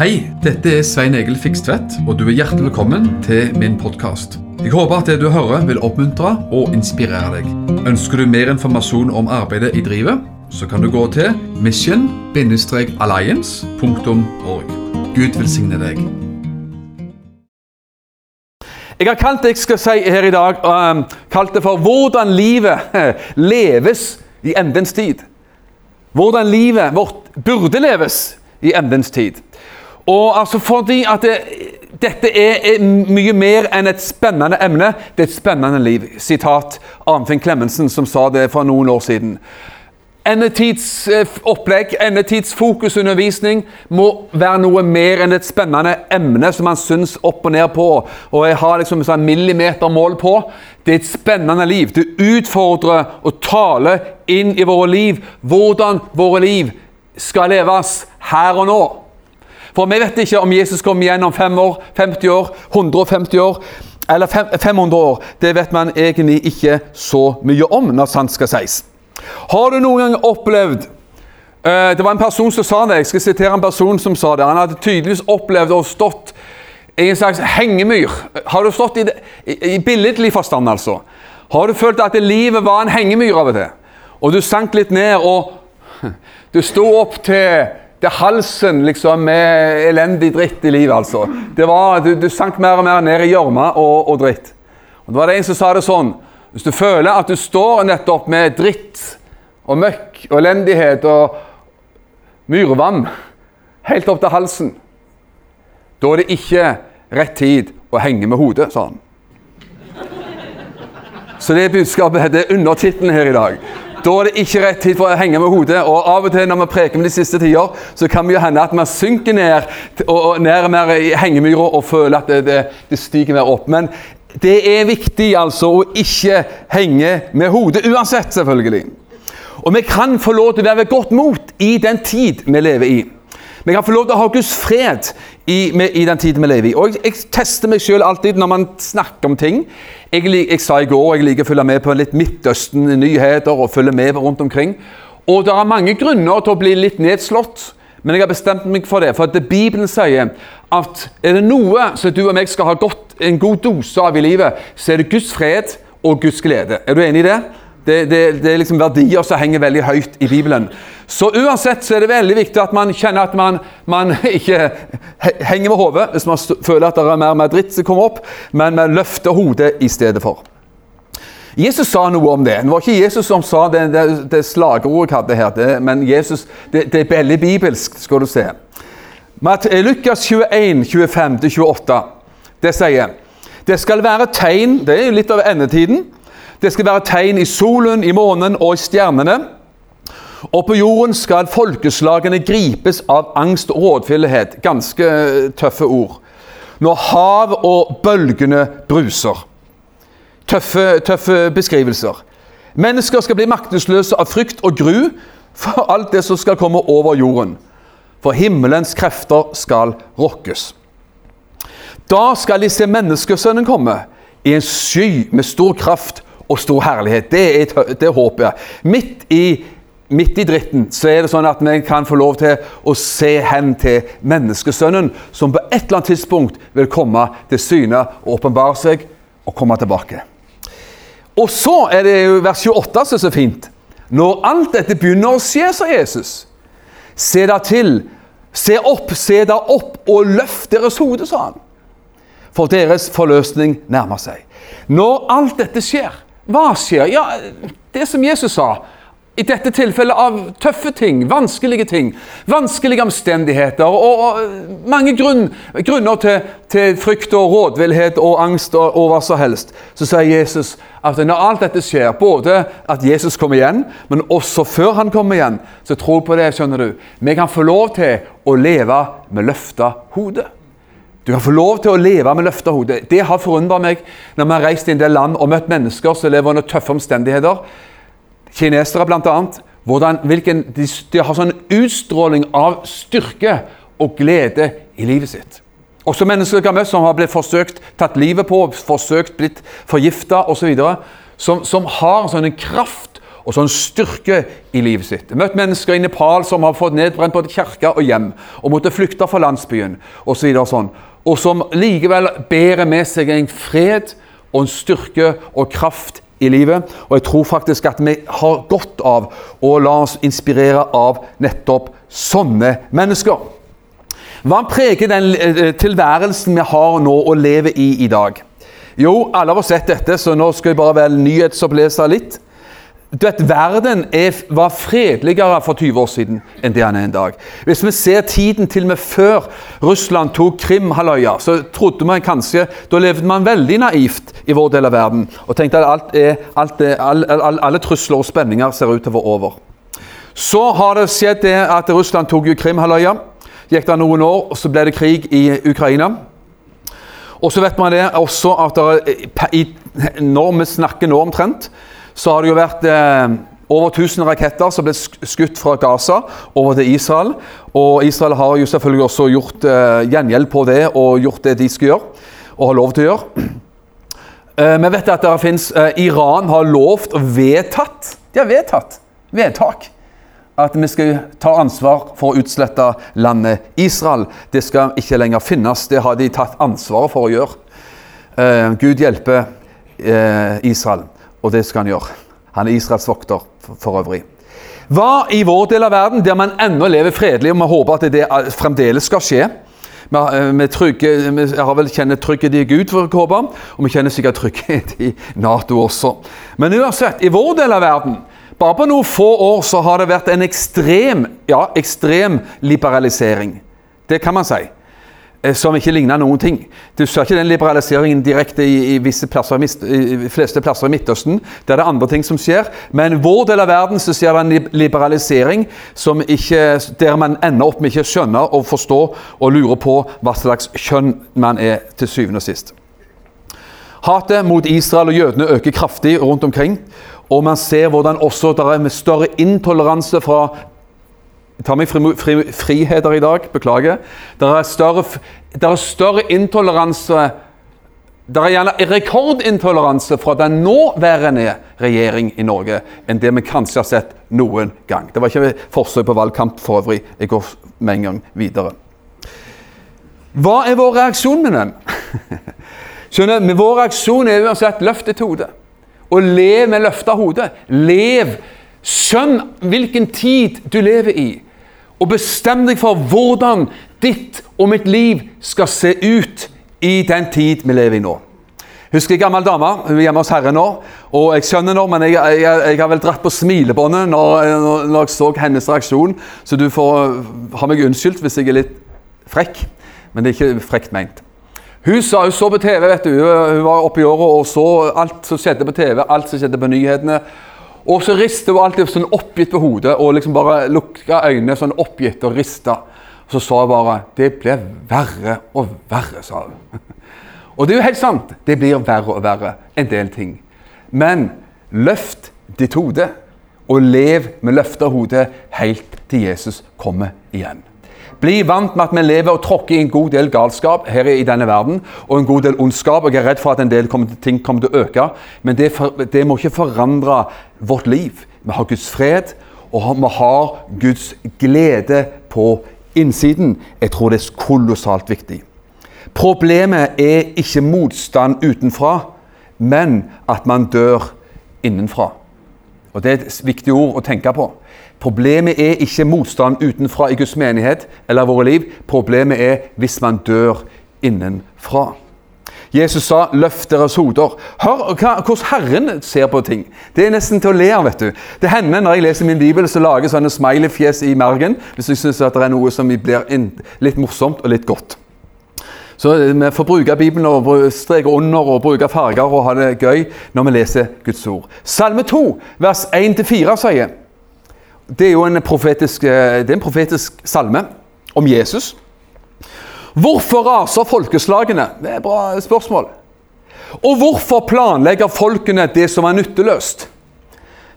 Hei, dette er Svein Egil Fikstvedt, og du er hjertelig velkommen til min podkast. Jeg håper at det du hører vil oppmuntre og inspirere deg. Ønsker du mer informasjon om arbeidet i drivet, så kan du gå til mission-alliance.org. Gud velsigne deg. Jeg har kalt det jeg skal si her i dag, um, kalt det for 'Hvordan livet leves i endens tid'. Hvordan livet vårt burde leves i endens tid. Og altså Fordi at det, dette er mye mer enn et spennende emne. Det er et spennende liv. Sitat Arnfinn Clemmensen, som sa det for noen år siden. Endetids eh, opplegg, endetids fokusundervisning må være noe mer enn et spennende emne som man syns opp og ned på. Og jeg har liksom sånn millimetermål på. Det er et spennende liv. Det utfordrer å tale inn i våre liv hvordan våre liv skal leves her og nå. For vi vet ikke om Jesus kommer igjen om fem år, 50 år, 150 år eller 500 år. Det vet man egentlig ikke så mye om, når sant skal sies. Har du noen gang opplevd uh, Det var en person som sa det. Jeg skal sitere en person som sa det. Han hadde tydeligvis opplevd å ha stått i en slags hengemyr. Har du stått i, i, i billedlig forstand, altså? Har du følt at livet var en hengemyr av og til? Og du sank litt ned, og du sto opp til, til halsen liksom, med elendig dritt i livet, altså. Det var, du, du sank mer og mer ned i gjørma og, og dritt. Og Det var det en som sa det sånn hvis du føler at du står nettopp med dritt og møkk og elendighet og myrvann helt opp til halsen, da er det ikke rett tid å henge med hodet, sa han. Så det er budskapet, det er undertittelen her i dag. Da er det ikke rett tid for å henge med hodet. Og av og til når vi preker med de siste tider, så kan jo hende at vi synker ned og ned mer i hengemyra og føler at det, det, det stiger mer opp. Men det er viktig altså å ikke henge med hodet, uansett, selvfølgelig. Og vi kan få lov til å være ved godt mot i den tid vi lever i. Vi kan få lov til å ha Guds fred i, med, i den tiden vi lever i. Og jeg, jeg tester meg sjøl alltid når man snakker om ting. Jeg, jeg, sa i går jeg liker å følge med på litt Midtøsten-nyheter og følge med rundt omkring. Og det er mange grunner til å bli litt nedslått. Men jeg har bestemt meg for det, for at Bibelen sier at er det noe som du og meg skal ha godt, en god dose av i livet, så er det Guds fred og Guds glede. Er du enig i det? Det, det, det, er liksom verdier som henger veldig høyt i Bibelen. Så uansett så er det veldig viktig at man kjenner at man, man ikke henger med hodet hvis man føler at det er mer, Madrid som kommer opp, men man løfter hodet i stedet for. Jesus sa noe om det. Det var ikke Jesus som sa det, det, det slagordet jeg hadde her, det, men Jesus, det, det, er veldig bibelsk, skal du se. Eh, Lukas 21, 25-28, det sier Det skal være tegn Det er litt av endetiden. Det skal være tegn i solen, i månen og i stjernene. Og på jorden skal folkeslagene gripes av angst og rådfyllighet. Ganske eh, tøffe ord. Når hav og bølgene bruser tøffe, tøffe beskrivelser. Mennesker skal bli maktesløse av frykt og gru for alt det som skal komme over jorden. For himmelens krefter skal rokkes. Da skal de se menneskesønnen komme i en sky med stor kraft og stor herlighet. Det er, det håper jeg. Midt i, midt i dritten så er det sånn at vi kan få lov til å se hen til menneskesønnen, som på et eller annet tidspunkt vil komme til syne og åpenbare seg og komme tilbake. Og så er det jo vers 28 som er så fint. Når alt dette begynner å skje, sa Jesus, se da til, se opp, se da opp og løft deres hode, sa han. For deres forløsning nærmer seg. Når alt dette skjer, hva skjer? Ja, det som Jesus sa i dette tilfellet av tøffe ting, vanskelige ting, vanskelige omstendigheter og, og mange grunn, grunner til, til, frykt og rådvillhet og angst og, og hva som helst, så sier Jesus at når alt dette skjer, både at Jesus kommer igjen, men også før han kommer igjen, så tro på det, skjønner du. Vi kan få lov til å leve med løfta hode. Du kan få lov til å leve med løfta hode. Det har forundret meg når vi har reist i en del land og møtt mennesker som lever under tøffe omstendigheter kinesere bl.a. Hvilken, de, de har sånn utstråling av styrke og glede i livet sitt. Også mennesker kan møte som har blitt forsøkt tatt livet på, forsøkt blitt forgifta osv. Som, som har sånn en kraft og sånn styrke i livet sitt. Møtt mennesker i Nepal som har fått nedbrent både kirke og hjem, og måtte flykte fra landsbyen osv. Og, sånn, og som likevel bærer med seg en fred og en styrke og kraft i livet. Og jeg tror faktisk at vi har godt av å la oss inspirere av nettopp sånne mennesker. Hva preger den eh, tilværelsen vi har nå og lever i i dag? Jo, alle har sett dette, så nå skal jeg bare vel nyhetsopplese litt. Du vet, Verden er, var fredeligere for 20 år siden enn det han er en dag. Hvis vi ser tiden til og med før Russland tok Krimhalvøya, så trodde man kanskje Da levde man veldig naivt i vår del av verden og tenkte at alt er, alt er, all, all, alle trusler og spenninger ser ut til å være over. Så har det skjedd det at Russland tok Krimhalvøya. Gikk det noen år, og så ble det krig i Ukraina. Og så vet man det også at det, når vi snakker nå omtrent, så har det jo vært eh, over 1000 raketter som ble skutt fra Gaza over til Israel. Og Israel har jo selvfølgelig også gjort eh, gjengjeld på det og gjort det de skal gjøre, og har lov til å gjøre. Eh, vi vet at det finnes, eh, Iran har lovt og vedtatt De har vedtatt vedtak at vi skal ta ansvar for å utslette landet Israel. Det skal ikke lenger finnes. Det har de tatt ansvaret for å gjøre. Eh, Gud hjelper eh, Israel. Og det skal han gjøre. Han er Israels vokter for, øvrig. Hva i vår del av verden, der man ennå lever fredelig, og vi håper at det fremdeles skal skje vi, vi, trygge, vi har vel kjenner trygghet i Gud, for å og vi kjenner sikkert trygghet i Nato også. Men uansett, i vår del av verden bare på noen få år så har det vært en ekstrem, ja, ekstrem liberalisering. Det kan man si. Eh, som ikke ligner noen ting. Du ser ikke den liberaliseringen direkte i, i plasser, i fleste plasser i Midtøsten. Der er det andre ting som skjer. Men vår del av verden så skjer det en liberalisering ikke, der man ender opp med ikke å skjønne og forstå og lure på hva slags kjønn man er til syvende og sist. Hatet mot Israel og jødene øker kraftig rundt omkring. Og man ser hvordan også det er større intoleranse fra jeg tar meg fri, fri, friheter i dag, beklager. Det er større, det er større intoleranse Det er gjerne rekordintoleranse fra den nåværende regjering i Norge enn det vi kanskje har sett noen gang. Det var ikke forsøk på valgkamp for øvrig. Jeg går med en gang videre. Hva er vår reaksjon med den? Skjønner, med Vår reaksjon er uansett løft et hode. Og lev med løfta hode. Lev. Skjønn hvilken tid du lever i. Og bestem deg for hvordan ditt og mitt liv skal se ut i den tid vi lever i nå. Husker en gammel dame. Hun er hjemme hos Herre nå. og Jeg skjønner nå, men jeg, jeg, jeg har vel dratt på smilebåndet når, når, jeg så hennes reaksjon. Så du får ha meg unnskyldt hvis jeg er litt frekk. Men det er ikke frekt meint. Hun sa hun så på TV, vet du. Hun var oppe i året og så alt som skjedde på TV, alt som skjedde på nyhetene. Og så rister hun alltid sånn oppgitt på hodet og liksom bare lukka øynene sånn oppgitt og rista. Og så sa hun bare 'Det blir verre og verre', sa hun. Og det er jo helt sant. Det blir verre og verre, en del ting. Men løft ditt hode, og lev med løfta hode helt til Jesus kommer igjen. Bli vant med at vi lever og tråkker i en god del galskap her i denne verden, og en god del ondskap. Jeg er redd for at en del ting kommer til å øke, men det, for, det må ikke forandre vårt liv. Vi har Guds fred, og vi har Guds glede på innsiden. Jeg tror det er kolossalt viktig. Problemet er ikke motstand utenfra, men at man dør innenfra. Og Det er et viktig ord å tenke på. Problemet er ikke motstand utenfra i Guds menighet eller våre liv. Problemet er hvis man dør innenfra. Jesus sa 'løft deres hoder'. Hør hvordan Herren ser på ting. Det er nesten til å le av. vet du. Det hender når jeg leser min bibel, så lager jeg sånne smiley-fjes i margen hvis jeg syns det er noe som blir litt morsomt og litt godt. Så vi får bruke Bibelen og streke under og bruke farger og ha det gøy når vi leser Guds ord. Salme 2, vers 1-4 sier det er jo en profetisk, eh, en profetisk salme om Jesus. Hvorfor raser folkeslagene? Det er et bra spørsmål. Og hvorfor planlegger folkene det som er nytteløst?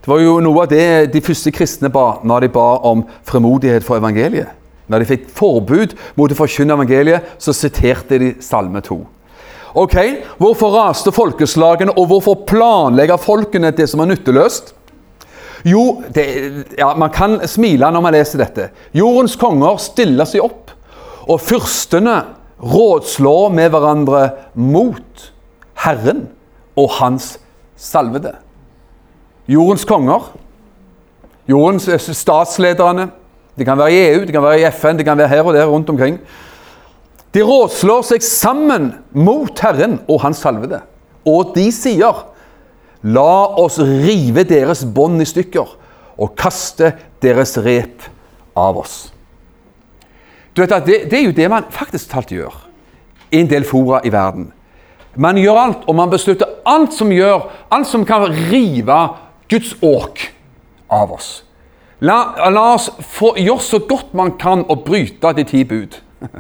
Det var jo noe av det de første kristne ba når de ba om fremodighet for evangeliet. Når de fikk forbud mot å forkynne evangeliet, så siterte de Salme 2. Ok, Hvorfor raste folkeslagene, og hvorfor planlegger folkene det som er nytteløst? Jo, det, ja, man kan smile når man leser dette. Jordens konger stiller seg opp, og fyrstene rådslår med hverandre mot Herren og Hans salvede. Jordens konger, jordens statslederne, det kan være i EU, det kan være i FN, det kan være her og der rundt omkring. De rådslår seg sammen mot Herren og Hans salvede. Og de sier La oss rive deres bånd i stykker og kaste deres rep av oss. Du vet at det, det er jo det man faktisk talt gjør i en del fora i verden. Man gjør alt, og man beslutter alt som gjør, alt som kan rive Guds åk av oss. La, la oss gjøre så godt man kan å bryte de ti bud.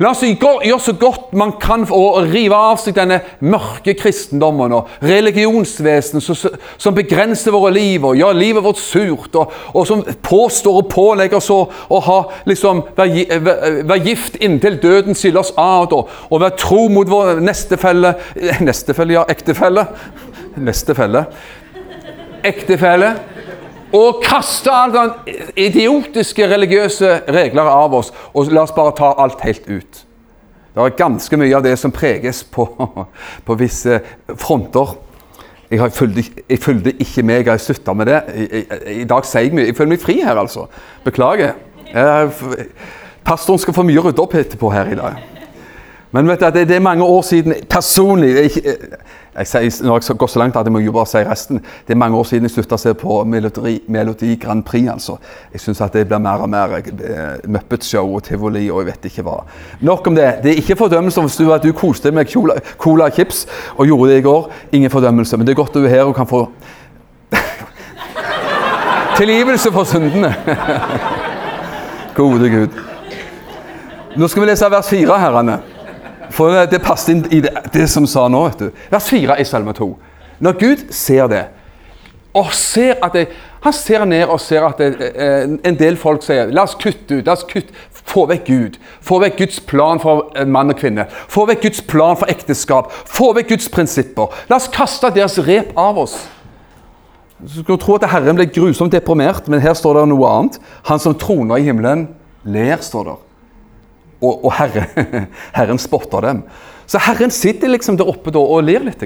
La oss gjøre så godt man kan for å rive av seg denne mørke kristendommen og religionsvesen som, begrenser våre liv og gjør livet vårt surt, og, og som påstår og pålegger oss å ha, liksom, være, være gift inntil døden skiller oss av, og, og være tro mot vår nestefelle Nestefelle, ja. Ektefelle. Nestefelle. Ektefelle og kaste alle idiotiske religiøse regler av oss, og la oss bare ta alt helt ut. Det er ganske mye av det som preges på, på visse fronter. Jeg, fulgte, ikke med, jeg slutta med det. I, I, dag sier jeg mye. Jeg føler meg fri her, altså. Beklager. Jeg, pastoren skal få mye å rydde opp etterpå her i dag. Men vet du, det, det er mange år siden personlig jeg, jeg, jeg, Når jeg går så langt at jeg må jo bare si resten Det er mange år siden jeg slutta å se på Melodi, Melodi Grand Prix. altså. Jeg syns det blir mer og mer uh, Muppet-show og tivoli og jeg vet ikke hva. Nok om det. Det er ikke fordømmelse hvis du, at du koste med cola, cola chips og gjorde det i går. Ingen fordømmelse. Men det er godt du er her og kan få Tilgivelse for syndene. Gode Gud. Nå skal vi lese vers fire, herrene. For det, det passet inn i det, det som sa nå. vet du. Vers 4 i Salme 2. Når Gud ser det, og ser at det, Han ser ned og ser at det, eh, en del folk sier La oss kutte ut. la oss kutte, Få vekk Gud. Få vekk Guds plan for mann og kvinne. Få vekk Guds plan for ekteskap. Få vekk Guds prinsipper. La oss kaste deres rep av oss. Du skulle tro at Herren ble grusomt deprimert, men her står det noe annet. Han som troner i himmelen, ler, står der og, og herre, Herren spotter dem. Så Herren sitter liksom der oppe og ler litt.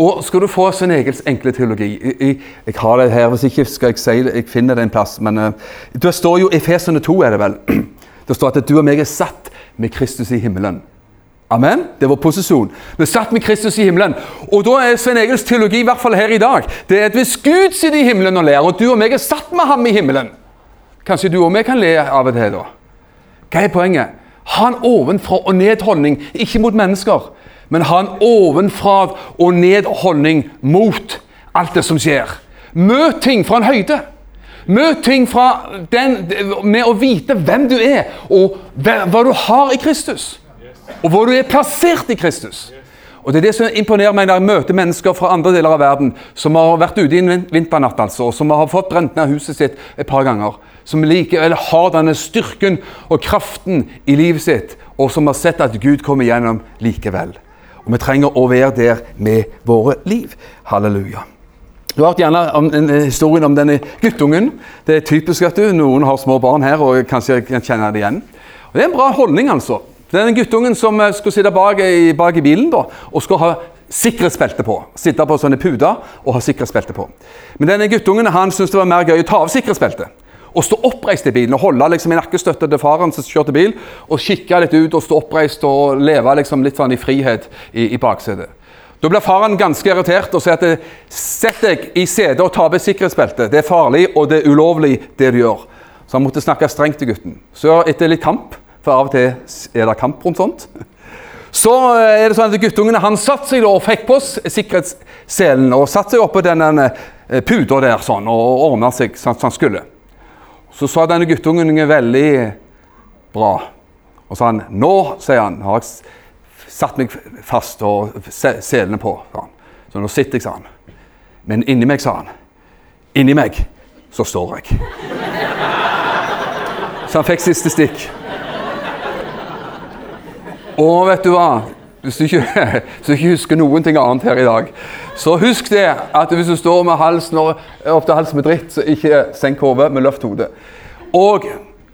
Og skal du få sin egen enkle teologi jeg, jeg, har det her, hvis ikke skal jeg si det, jeg finner det en plass. Men uh, det står jo i Efesene 2, er det vel. Det står at du og meg er satt med Kristus i himmelen. Amen. Det var posisjon. Vi satt med Kristus i himmelen. Og da er Svein Egils teologi, i hvert fall her i dag, det er at hvis Gud sitter i himmelen og ler, og du og meg er satt med ham i himmelen Kanskje du og meg kan le av og til, da? Hva er poenget? Ha en ovenfra og ned-holdning, ikke mot mennesker, men ha en ovenfra og ned-holdning mot alt det som skjer. Møt ting fra en høyde. Møt ting den, med å vite hvem du er, og hva du har i Kristus. Og hvor du er plassert i Kristus. Og Det er det som imponerer meg når jeg møter mennesker fra andre deler av verden som har vært ute i en vinternatt altså, og som har fått brent ned huset sitt et par ganger som likevel har denne styrken og kraften i livet sitt, og som har sett at Gud kommer gjennom likevel. Og Vi trenger å være der med våre liv. Halleluja. Du har hørt gjerne om en, historien om denne guttungen. Det er typisk at du, noen har små barn her og kanskje kan kjenne det igjen. Og Det er en bra holdning, altså. Denne guttungen som eh, skulle sitte bak i, bak i bilen da, og skulle ha sikkerhetsbelte på. Sitte på sånne puder og ha sikkerhetsbelte på. Men denne guttungen han syntes det var mer gøy å ta av sikkerhetsbeltet og stå oppreist i bilen og holde liksom i nakkestøtte til faren som kjørte bil, og kikke litt ut og stå oppreist og leve liksom litt sånn i frihet i, i baksetet. Da blir faren ganske irritert og sier at sett deg i setet og ta av sikkerhetsbeltet. Det er farlig, og det er ulovlig, det du gjør. Så han måtte snakke strengt til gutten. Så etter litt kamp, for av og til er det kamp rundt sånt, så er det sånn at guttungene han satte seg og fikk på sikkerhetsselen og satte seg oppå denne eh, puta der sånn, og ordna seg sånn som han skulle. Så sa denne guttungen veldig bra. Og sa han, 'Nå', sier han, 'har jeg satt meg fast og selene på.' Sa han. Så nå sitter jeg, sa han. Men inni meg, sa han, 'Inni meg så står jeg'. Så han fikk siste stikk. Og vet du hva? Hvis du, ikke, hvis du ikke husker noen ting annet her i dag, så husk det at hvis du står med halsen opp til halsen med dritt, så ikke senk hodet, men løft hodet. Og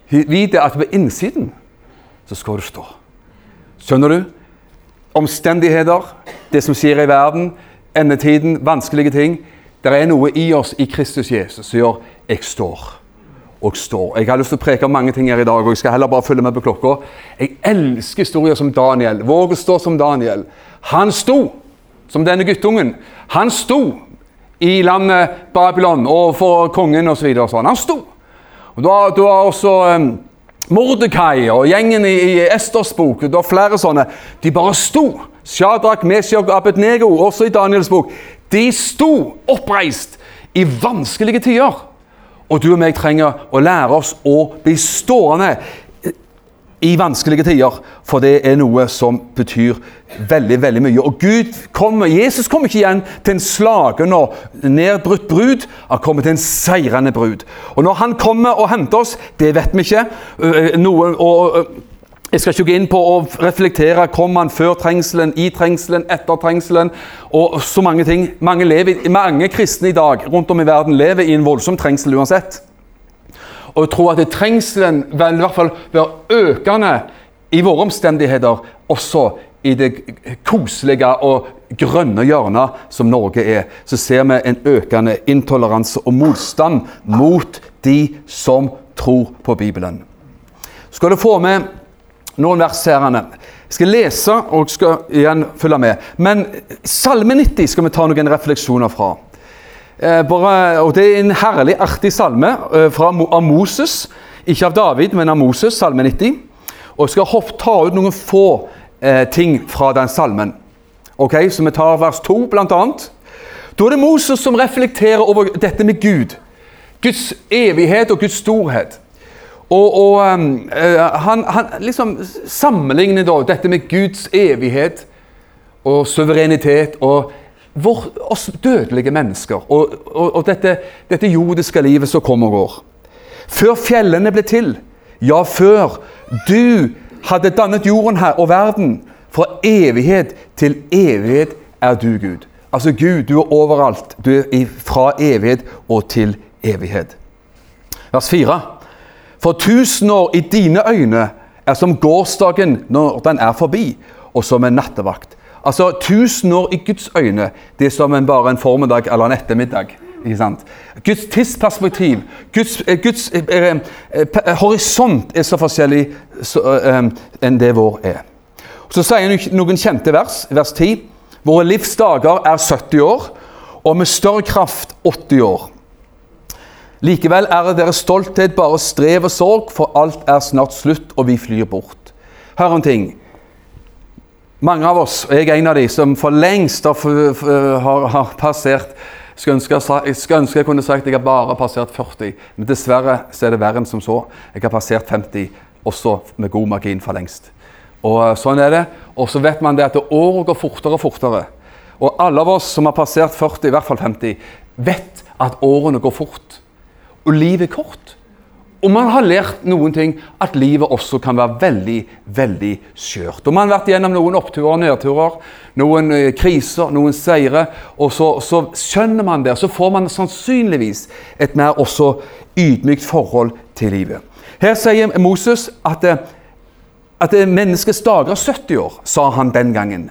vit at ved innsiden så skal du stå. Skjønner du? Omstendigheter, det som skjer i verden, endetiden, vanskelige ting. Det er noe i oss i Kristus Jesus som gjør 'jeg står' og står. Jeg har lyst til å preke om mange ting her i dag, og jeg skal heller bare følge med på klokka. Jeg elsker historier som Daniel. Våg å stå som Daniel. Han sto som denne guttungen. Han sto i landet Babylon overfor kongen osv. Så sånn. Han sto. Og Du har, også um, Mordekai og gjengen i, i Esters bok. Du har flere sånne. De bare sto. Shadrach, Meshach og Abednego, også i Daniels bok. De sto oppreist i vanskelige tider. Og du og meg trenger å lære oss å bli stående i vanskelige tider, for det er noe som betyr veldig veldig mye. Og Gud kommer, Jesus kommer ikke igjen til en slagen og nedbrutt brud, han kommer til en seirende brud. Og Når han kommer og henter oss, det vet vi ikke. Noen, og jeg skal ikke gå inn på å reflektere kom han før trengselen, i trengselen, etter trengselen og så mange ting. Mange, lever, mange, kristne i dag rundt om i verden lever i en voldsom trengsel uansett. Og jeg tror at trengselen vil i hvert fall være økende i våre omstendigheter, også i det koselige og grønne hjørnet som Norge er. Så ser vi en økende intoleranse og motstand mot de som tror på Bibelen. Skal du få med noen vers her. Jeg skal lese og skal igjen følge med. Men Salme 90 skal vi ta noen refleksjoner fra. Eh, bare, og Det er en herlig, artig salme eh, fra, av Moses. Ikke av David, men av Moses, salme 90. Og jeg skal hopp, ta ut noen få eh, ting fra den salmen. Ok, Så vi tar vers 2, blant annet. Da er det Moses som reflekterer over dette med Gud. Guds evighet og Guds storhet. Og, og um, han, han, liksom sammenligner da dette med Guds evighet og suverenitet og vår, oss dødelige mennesker og, og, og dette, dette, jordiske livet som kommer og går. Før fjellene ble til, ja, før du hadde dannet jorden her og verden, fra evighet til evighet er du Gud. Altså Gud, du er overalt. Du er fra evighet og til evighet. Vers 4. For tusen år i dine øyne er som gårsdagen når den er forbi, og som en nattevakt. Altså, Tusen år i Guds øyne det er som en bare en formiddag eller en ettermiddag. Guds tidsperspektiv, Guds, eh, Guds eh, eh, eh, horisont er så forskjellig så, eh, enn det vår er. Så sier han noen kjente vers, vers 10. Våre livsdager er 70 år, og med større kraft 80 år. Likevel er deres stolthet bare strev og sorg, for alt er snart slutt, og vi flyr bort. Hør en ting. Mange av oss, og jeg er en av de, som for lengst har, har passert skulle ønske, skulle ønske jeg kunne sagt at jeg har bare passert 40, men dessverre så er det verre enn som så. Jeg har passert 50, også med god margin for lengst. Og eh, Sånn er det. Og så vet man det at året går fortere og fortere. Og alle av oss som har passert 40, i hvert fall 50, vet at årene går fort. Og livet er kort. Og man har lært noen ting, at livet også kan være veldig veldig skjørt. Og Man har vært gjennom noen oppturer og nedturer, noen eh, kriser, noen seire. Og så, så, skjønner man det, og så får man sannsynligvis et mer også ydmykt forhold til livet. Her sier Moses at, eh, at menneskets dager er 70 år, sa han den gangen.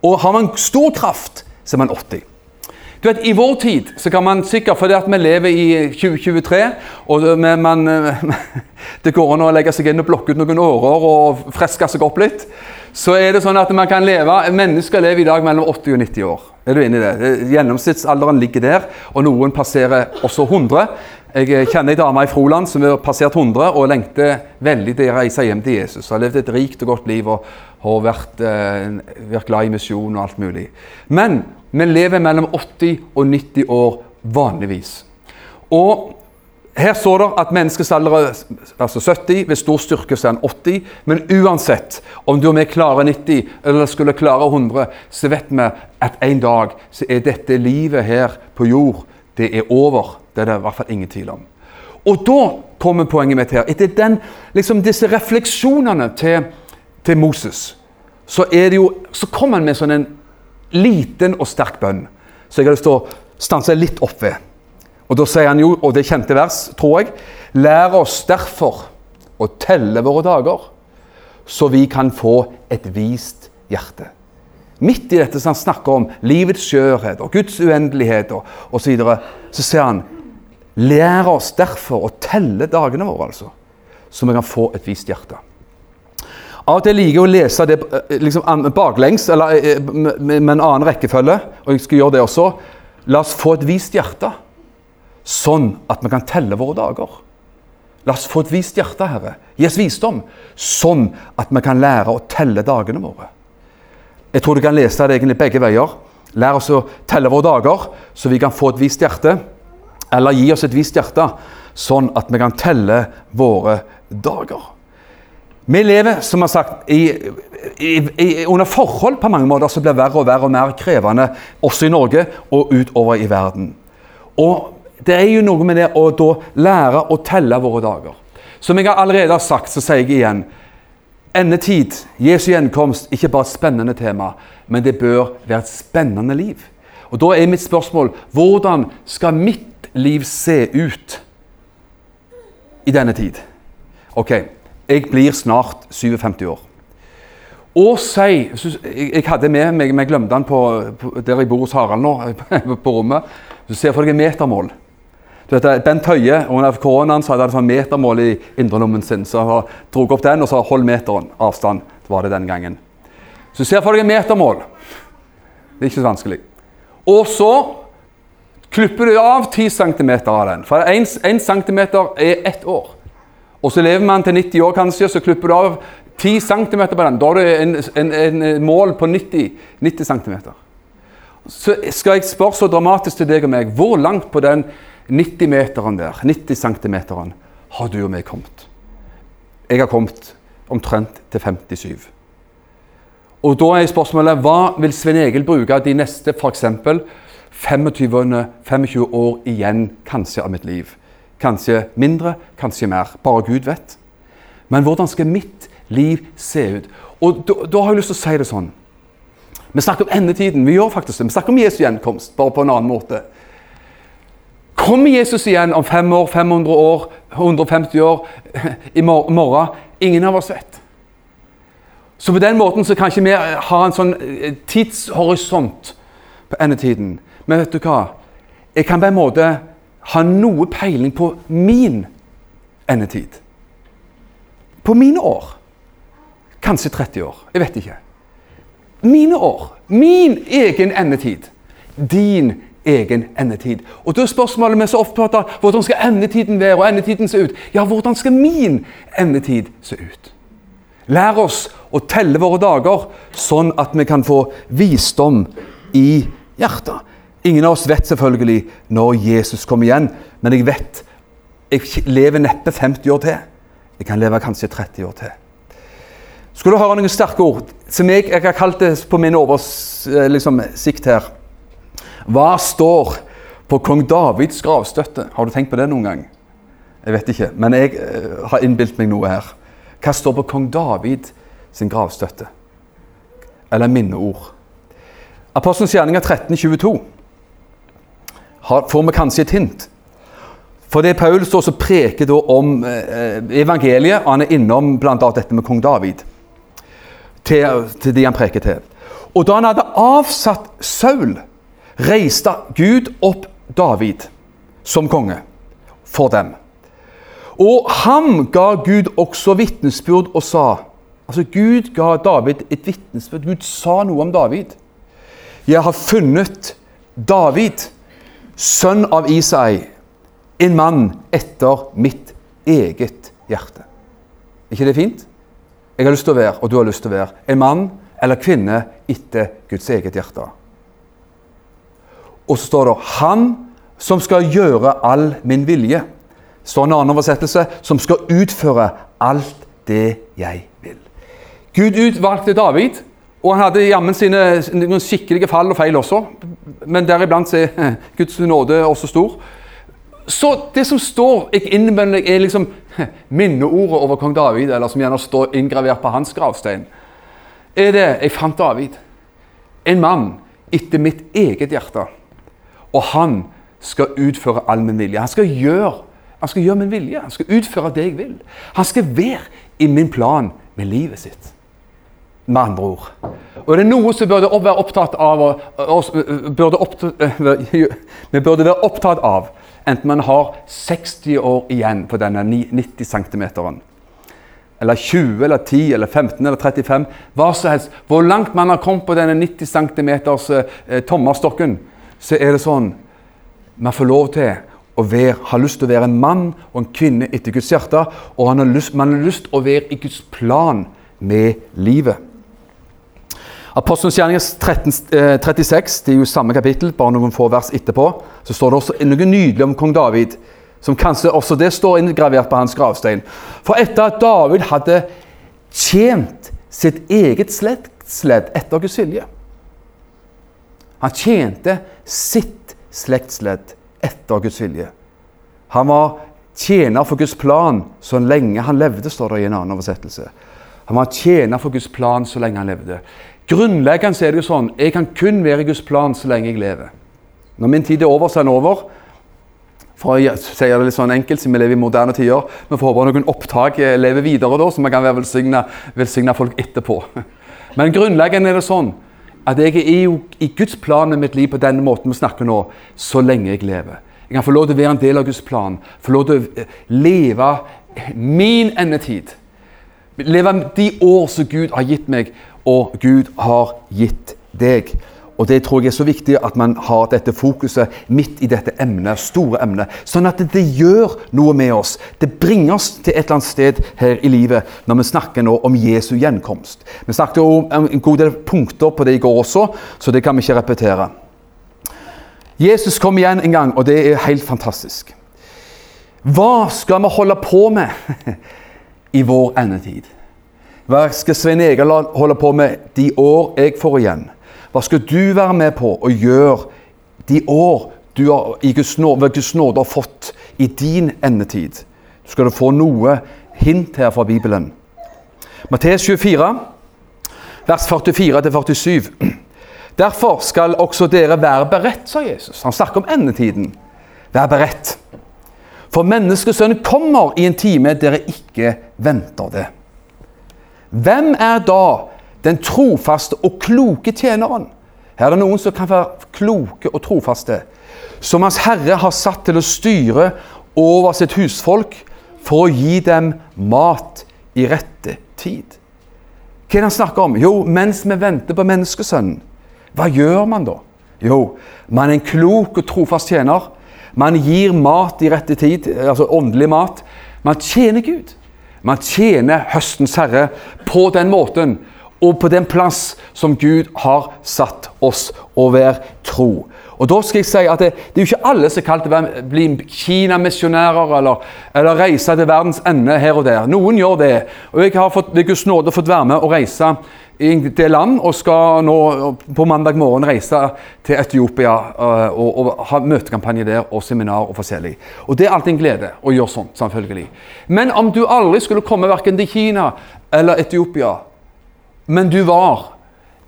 Og har man stor kraft, så er man 80. Du vet, I vår tid så kan man sikkert, fordi at vi lever i 2023 og man, Det går an å legge seg inn og blokke ut noen årer og freske seg opp litt. Så er det sånn at man kan leve, Mennesker lever i dag mellom 80 og 90 år. Er du enig i det? Gjennomsnittsalderen ligger der, og noen passerer også 100. Jeg kjenner ei dame i Froland som har passert 100 og lengter veldig til å reise hjem til Jesus. Hun har levd et rikt og godt liv og har vært, eh, vært glad i misjon og alt mulig. Men vi lever mellom 80 og 90 år vanligvis. Og her står det at menneskets alder er altså 70, ved stor styrke så er han 80. Men uansett om du og vi klarer 90 eller skulle klare 100, så vet vi at en dag så er dette livet her på jord det er over. Det er det i hvert fall ingen tvil om. Og da kommer poenget mitt her. Etter den, liksom disse refleksjonene til, til Moses så, jo, så kommer han med sånn en liten og sterk bønn. Så jeg har lyst til å stanse litt opp ved. Og da sier han jo, og det er kjente vers, tror jeg, lær oss derfor å telle våre dager, så vi kan få et vist hjerte. Midt i dette som han snakker om livets skjørhet og Guds uendelighet og osv., så, videre, så sier han lær oss derfor å telle dagene våre, altså, så vi kan få et vist hjerte. Av og til liker jeg å lese det eh, liksom, baklengs, eller eh, med, med en annen rekkefølge. Og jeg skal gjøre det også. La oss få et vist hjerte, sånn at vi kan telle våre dager. La oss få et vist hjerte, Herre. Gi oss visdom, sånn at vi kan lære å telle dagene våre. Jeg tror du kan lese det egentlig begge veier. Lær oss å telle våre dager, så vi kan få et vist hjerte. Eller gi oss et vist hjerte, sånn at vi kan telle våre dager. Vi lever som har sagt, i, i, i, under forhold på mange måter som blir verre og verre og mer krevende, også i Norge og utover i verden. Og det er jo noe med det å da lære å telle våre dager. Som jeg allerede har sagt, så sier jeg igjen Endetid, Jesu gjenkomst, ikke bare et spennende tema, men det bør være et spennende liv. Og Da er mitt spørsmål hvordan skal mitt liv se ut i denne tid? Ok, jeg blir snart 57 år. Og si Jeg hadde med meg Jeg glemte den på, på, der jeg bor hos Harald nå, på rommet. Så ser for deg metermål. Du vet, Bent Høie under koronaen så hadde han sånn metermål i indrelommen sin. Så han dro opp den og så hold meteren. Avstand det var det den gangen. Så ser for deg et metermål. Det er ikke så vanskelig. Og så klipper du av 10 cm av den. For 1 cm er ett år. Og så lever man til 90 år kanskje, så klipper du av 10 cm på den. Da har du en, en, en mål på 90, 90 cm. Så skal jeg spørre så dramatisk til deg og meg hvor langt på den 90-meteren der, 90 cm, har du og meg kommet. Jeg har kommet omtrent til 57. Og da er spørsmålet hva vil Svein Egil bruke de neste f.eks. 25, 25 år igjen kanskje av mitt liv? Kanskje mindre, kanskje mer. Bare Gud vet. Men hvordan skal mitt liv se ut? Og da, da har jeg lyst til å si det sånn. Vi snakker om endetiden. Vi gjør faktisk det. Vi snakker om Jesu gjenkomst, bare på en annen måte. Kommer Jesus igjen om fem år, 500 år, 150 år, i morgen? Ingen av oss vet. Så på den måten så kan ikke vi ha en sånn eh, tidshorisont på endetiden. Men vet du hva? Jeg kan på en måte ha noe peiling på min endetid. På mine år. Kanskje 30 år. Jeg vet ikke. Mine år. Min egen endetid. Din egen endetid. Og da er spørsmålet vi så opptatt av hvordan skal endetiden være, og endetiden se ut? Ja, hvordan skal min endetid se ut? Lær oss å telle våre dager, sånn at vi kan få visdom i hjertet. Ingen av oss vet selvfølgelig når Jesus kommer igjen, men jeg vet jeg lever neppe 50 år til. Jeg kan leve kanskje 30 år til. Skulle du høre noen sterke ord, som jeg, jeg har kalt det på min oversikt eh, liksom, her hva står på kong Davids gravstøtte? Har du tenkt på det noen gang? Jeg vet ikke, men jeg uh, har innbilt meg noe her. Hva står på kong David sin gravstøtte? Eller minneord? Apostelens gjerninger 1322 får vi kanskje et hint. For det er står som preker om eh, evangeliet, og han er innom bl.a. dette med kong David. Til, til de han preker til. Og da han hadde avsatt Saul reiste Gud opp David som konge for dem. Og ham ga Gud også vitnesbyrd og sa Altså, Gud ga David et vitnesbyrd. Gud sa noe om David. Jeg har funnet David, sønn av Isai, en mann etter mitt eget hjerte. Er ikke det fint? Jeg har lyst til å være, og du har lyst til å være, en mann eller kvinne etter Guds eget hjerte. Og så står det 'Han som skal gjøre all min vilje'. står en annen oversettelse 'som skal utføre alt det jeg vil'. Gud utvalgte David, og han hadde jammen sine noen skikkelige fall og feil også. Men deriblant er Guds nåde også stor. Så det som står jeg innvender, er liksom minneordet over kong David, eller som gjerne står inngravert på hans gravstein. er det jeg fant David. En mann etter mitt eget hjerte. Og han skal utføre all min vilje. Han skal gjøre, han skal gjøre min vilje. Han skal utføre det jeg vil. Han skal være i min plan med livet sitt. Med andre ord. Og er noe som burde være opptatt av oss, burde opptatt, Vi burde være opptatt av, enten man har 60 år igjen på denne 90 cm, eller 20 eller 10 eller 15 eller 35, hva som helst Hvor langt man har kommet på denne 90 cm eh, tommerstokken, så er det sånn Man får lov til å være, har lyst til å være en mann og en kvinne etter Guds hjerte, og man har lyst til å være i Guds plan med livet. Apostelens gjerninger 36, det er jo samme kapittel, bare noen få vers etterpå, så står det også noe nydelig om kong David, som kanskje også det står inngravert på hans gravstein. For etter at David hadde tjent sitt eget slektsledd etter Guds vilje Han tjente sitt slektsledd etter Guds vilje. Han var tjener for Guds plan så lenge han levde, står det i en annen oversettelse. Han var tjener for Guds plan så lenge han levde. Grunnleggende er det jo sånn jeg kan kun være i Guds plan så lenge jeg lever. Når min tid er over, så er den over. For å si det litt sånn enkelt, siden vi lever i moderne tider. Vi får håpe noen opptak eh, lever videre, da, så vi kan være velsigne, velsigne folk etterpå. Men grunnleggende er det sånn at jeg er jo i Guds plan med mitt liv på denne måten vi snakker nå, så lenge jeg lever. Jeg kan få lov til å være en del av Guds plan, få lov til å eh, leve min endetid. Leve de år som Gud har gitt meg, og Gud har gitt deg. Og Det tror jeg er så viktig at man har dette fokuset midt i dette emnet, store emnet. Sånn at det, gjør noe med oss. Det bringer oss til et eller annet sted her i livet når vi snakker nå om Jesu gjenkomst. Vi snakket jo om en god del punkter på det i går også, så det kan vi ikke repetere. Jesus kom igjen en gang, og det er helt fantastisk. Hva skal vi holde på med i vår endetid? Hva skal Svein Egeland holde på med de år jeg får igjen? Hva skal du være med på å gjøre de år du har, i Guds nåde, Guds har fått i din endetid? Du skal du få noe hint her fra Bibelen. Matteus 24, vers 44-47. Derfor skal også dere være beredt, sa Jesus. Han snakker om endetiden. Vær beredt. For menneskesønnen kommer i en time dere ikke venter det. Hvem er da den trofaste og kloke tjeneren? Her er det noen som kan være kloke og trofaste, som Hans Herre har satt til å styre over sitt husfolk for å gi dem mat i rette tid. Hva er det han snakker om? Jo, mens vi venter på menneskesønnen. Hva gjør man da? Jo, man er en klok og trofast tjener. Man gir mat i rette tid, altså åndelig mat. Man tjener Gud. Man tjener høstens herre på den måten og på den plass som Gud har satt oss å være tro. Og da skal jeg si at Det, det er jo ikke alle som er kalt til å bli Kina-misjonærer eller, eller, reise til verdens ende her og der. Noen gjør det. Og Jeg har fått, ved Guds nåde fått være med og reise det land, og skal nå på mandag morgen reise til Etiopia uh, og, og, ha møtekampanje der og seminar og forskjellig. Og Det er alltid en glede å gjøre sånt, selvfølgelig. Men om du aldri skulle komme verken til Kina eller Etiopia, men du var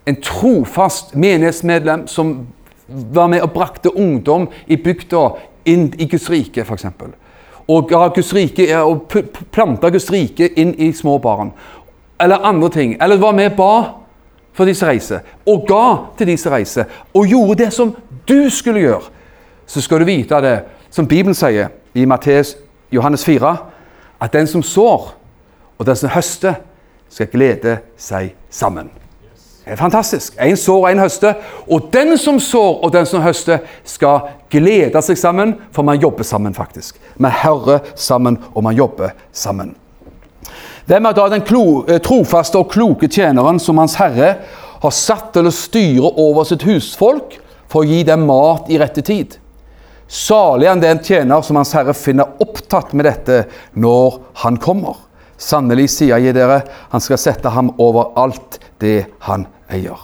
en trofast menighetsmedlem som var med og brakte ungdom i bygda inn i Guds rike, f.eks. Og og planta Guds rike inn i små barn eller andre ting. Eller var med og ba for de som reiser, og ga til de som reiser, og gjorde det som du skulle gjøre, så skal du vite det, som Bibelen sier i Matteus Johannes 4, at den som sår, og den som høster, skal glede seg sammen. Det er fantastisk. En sår og en høster. Og den som sår og den som høster, skal glede seg sammen, for man jobber sammen, faktisk. Man hører sammen, og man jobber sammen. Hvem er da den klo, eh, trofaste og kloke tjeneren som Hans Herre har satt til å styre over sitt husfolk for å gi dem mat i rette tid? Salig er den tjener som Hans Herre finner opptatt med dette når han kommer. Sannelig sier jeg dere, han skal sette ham over alt det han eier.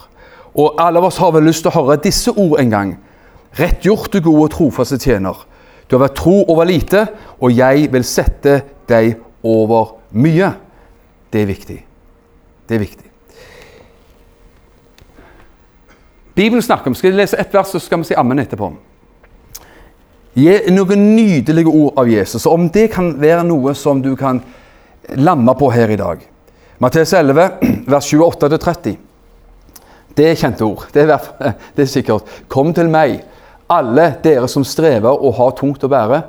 Og alle av oss har vel lyst til å høre disse ord en gang. Rett gjort, du gode og trofaste tjener. Du har vært tro over lite, og jeg vil sette deg over mye. Det er viktig. Det er viktig. Bibelen snakker om Skal jeg lese ett vers, så skal vi si ammen etterpå. Gi noen nydelige ord av Jesus. Om det kan være noe som du kan lande på her i dag. Matteus 11, vers 28-30. Det er kjente ord. Det er, det er sikkert. Kom til meg, alle dere som strever og har tungt å bære,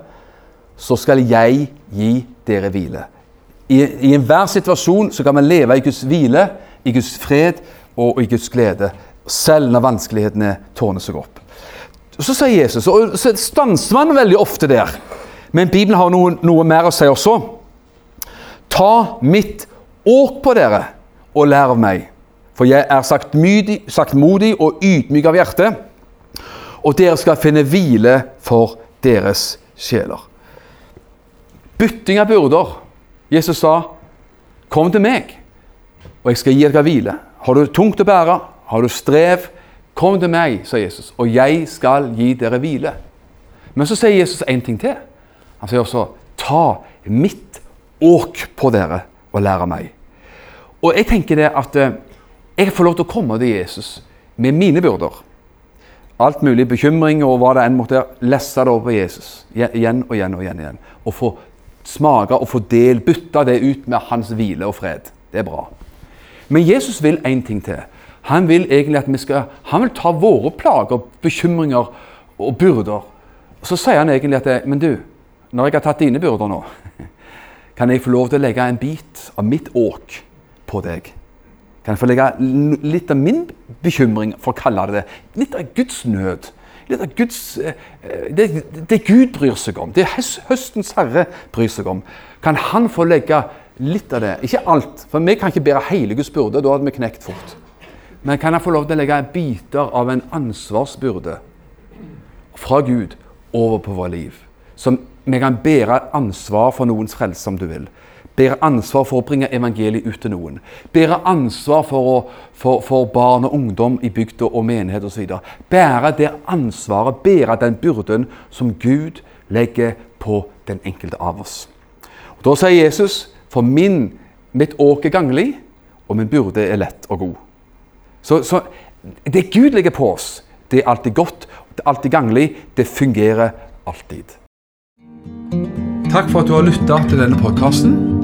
så skal jeg gi dere hvile. I, i enhver situasjon så kan vi leve i Guds hvile, i Guds fred og i Guds glede. Selv når vanskelighetene tårner seg opp. Så sier Jesus, og så stanser man veldig ofte der, men Bibelen har noe, noe mer å si også. Ta mitt åk på dere og lær av meg, for jeg er saktmodig, saktmodig og ydmyk av hjerte, og dere skal finne hvile for deres sjeler. Bytting av byrder. Jesus sa, 'Kom til meg, og jeg skal gi dere hvile'. Har du tungt å bære, har du strev, kom til meg, sa Jesus, og jeg skal gi dere hvile. Men så sier Jesus en ting til. Han sier også, 'Ta mitt åk på dere og lære meg'. Og jeg tenker det at eh, jeg får lov til å komme til Jesus med mine byrder. Alt mulig bekymring og hva det enn måtte være. Lesse det over på Jesus igjen og igjen og igjen. igjen. Og få smake og få del, bytte det ut med hans hvile og fred. Det er bra. Men Jesus vil én ting til. Han vil egentlig at vi skal, han vil ta våre plager, bekymringer og byrder. Så sier han egentlig at Men du, når jeg har tatt dine byrder nå, kan jeg få lov til å legge en bit av mitt åk på deg? Kan jeg få legge litt av min bekymring, for å kalle det det? Litt av Guds nød. Av Guds, eh, det, det Gud bryr seg om, det høstens herre bryr seg om. Kan han få legge litt av det? Ikke alt, for vi kan ikke bære hele Guds byrde. Da hadde vi knekt fort. Men kan han få lov til å legge biter av en ansvarsbyrde fra Gud over på vårt liv? Som vi kan bære ansvar for noens frelse, om du vil. Bære ansvar for å bringe evangeliet ut til noen. Bære ansvar for, å, for, for barn og ungdom i bygda og menighet osv. Bære det ansvaret, bære den byrden som Gud legger på den enkelte av oss. Og Da sier Jesus, for min, mitt åk er ganglig, og min byrde er lett og god. Så, så det Gud legger på oss, det er alltid godt, det er alltid ganglig, det fungerer alltid. Takk for at du har lytta til denne podkasten.